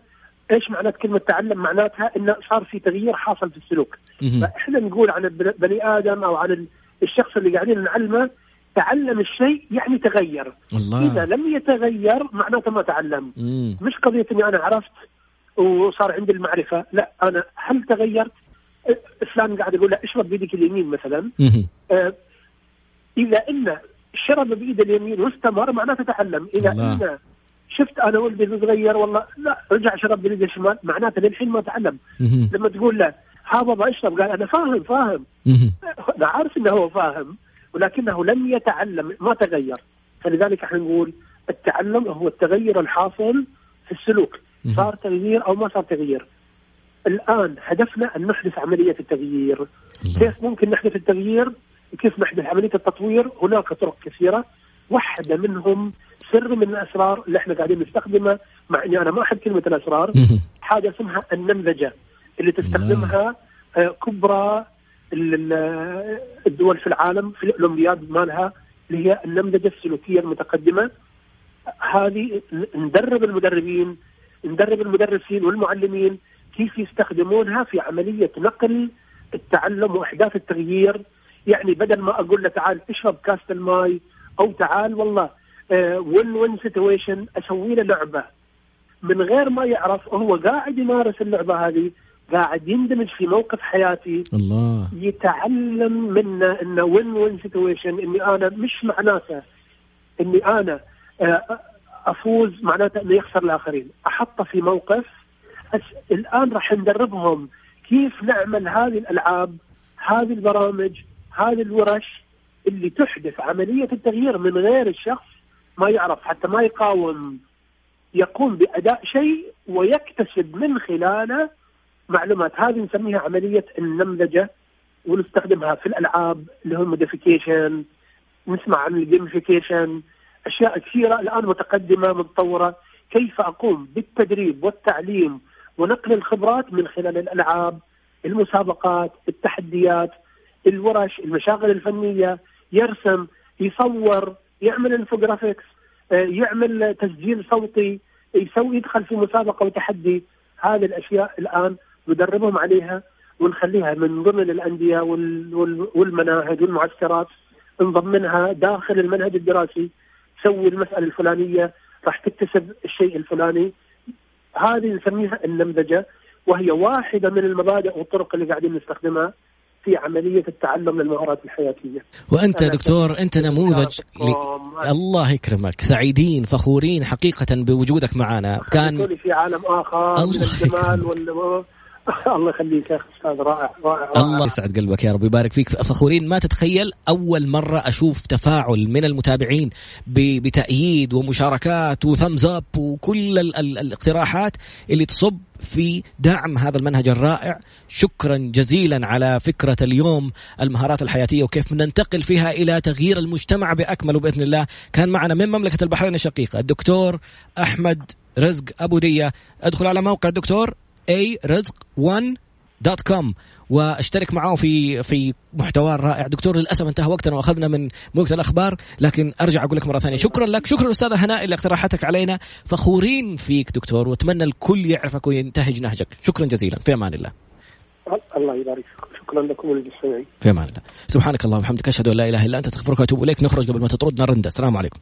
Speaker 2: إيش معنات كلمة تعلم؟ معناتها انه صار في تغيير حاصل في السلوك. فإحنا نقول عن بني آدم أو عن الشخص اللي قاعدين نعلمه تعلم الشيء يعني تغير.
Speaker 1: الله.
Speaker 2: إذا لم يتغير معناته ما تعلم. مم. مش قضية إني أنا عرفت وصار عندي المعرفة لا أنا هل تغيرت؟ فلان قاعد يقول له اشرب بيدك اليمين مثلا. آه اذا إن شرب بايد اليمين واستمر معناته تعلم اذا إن شفت أنا ولدي صغير والله لا رجع شرب بيد الشمال معناته للحين ما تعلم لما تقول له أبغى أشرب؟ قال أنا فاهم فاهم. أنا عارف إنه هو فاهم ولكنه لم يتعلم ما تغير. فلذلك إحنا نقول التعلم هو التغير الحاصل في السلوك. صار تغيير أو ما صار تغيير. الآن هدفنا أن نحدث عملية التغيير. كيف ممكن نحدث التغيير؟ كيف نحدث عملية التطوير؟ هناك طرق كثيرة. واحدة منهم سر من الأسرار اللي إحنا قاعدين نستخدمها مع إني أنا ما أحب كلمة الأسرار. حاجة اسمها النمذجة اللي تستخدمها آه، كبرى الدول في العالم في الأولمبياد مالها اللي هي النمذجة السلوكية المتقدمة. هذه ندرب المدربين ندرب المدرسين والمعلمين كيف يستخدمونها في عملية نقل التعلم وإحداث التغيير. يعني بدل ما أقول له تعال اشرب كاسه الماي أو تعال والله win-win situation أسوي له لعبة. من غير ما يعرف هو قاعد يمارس اللعبة هذه قاعد يندمج في موقف حياتي.
Speaker 1: الله.
Speaker 2: يتعلم منه إنه win-win situation إني أنا مش معناته إني أنا آه، أفوز معناته إنه يخسر الآخرين. أحطه في موقف الآن راح ندربهم كيف نعمل هذه الألعاب هذه البرامج هذه الورش اللي تحدث عملية التغيير من غير الشخص ما يعرف حتى ما يقاوم. يقوم بأداء شيء ويكتسب من خلاله معلومات. هذه نسميها عملية النمذجة ونستخدمها في الألعاب اللي هو ال gamification نسمع عن ال gamification أشياء كثيرة الآن متقدمة متطورة. كيف أقوم بالتدريب والتعليم ونقل الخبرات من خلال الألعاب المسابقات التحديات الورش المشاغل الفنية يرسم يصور يعمل infographics آه، يعمل تسجيل صوتي يسوي يدخل في مسابقة وتحدي. هذه الأشياء الآن ندربهم عليها ونخليها من ضمن الأندية والمناهج والمعسكرات. نضمنها داخل المنهج الدراسي. سوي المسألة الفلانية راح تكتسب الشيء الفلاني. هذه نسميها النمذجة وهي واحدة من المبادئ والطرق اللي قاعدين نستخدمها في عملية التعلم للمهارات الحياتية.
Speaker 1: وأنت دكتور أنت نموذج ل... الله يكرمك سعيدين فخورين حقيقة بوجودك معنا.
Speaker 2: كان في عالم آخر الله من الجمال وال... الله يخليك يا أستاذ رائع رائع
Speaker 1: الله يسعد قلبك يا رب ويبارك فيك. فخورين ما تتخيل أول مرة أشوف تفاعل من المتابعين بتأييد ومشاركات وثمز اب وكل ال ال الاقتراحات اللي تصب في دعم هذا المنهج الرائع. شكرا جزيلا على فكرة اليوم المهارات الحياتية وكيف ننتقل فيها إلى تغيير المجتمع بأكمله بإذن الله. كان معنا من مملكة البحرين الشقيقة الدكتور أحمد رزق أبو دية. أدخل على موقع الدكتور. اي رزق 1 دوت كوم واشترك معاه في في محتوى رائع. دكتور للأسف انتهى وقتنا وأخذنا من وقت الأخبار لكن أرجع أقول لك مرة ثانية. شكرا لك. شكرا أستاذة هناء اللي اقتراحاتك علينا. فخورين فيك دكتور وأتمنى الكل يعرفك وينتهج نهجك. شكرا جزيلا. في أمان الله.
Speaker 2: الله يبارك فيك. شكرا لكم وللمستمعين.
Speaker 1: في أمان الله. سبحانك اللهم وبحمدك أشهد أن لا إله إلا أنت أستغفرك وأتوب إليك. نخرج قبل ما تطردنا رنده السلام عليكم.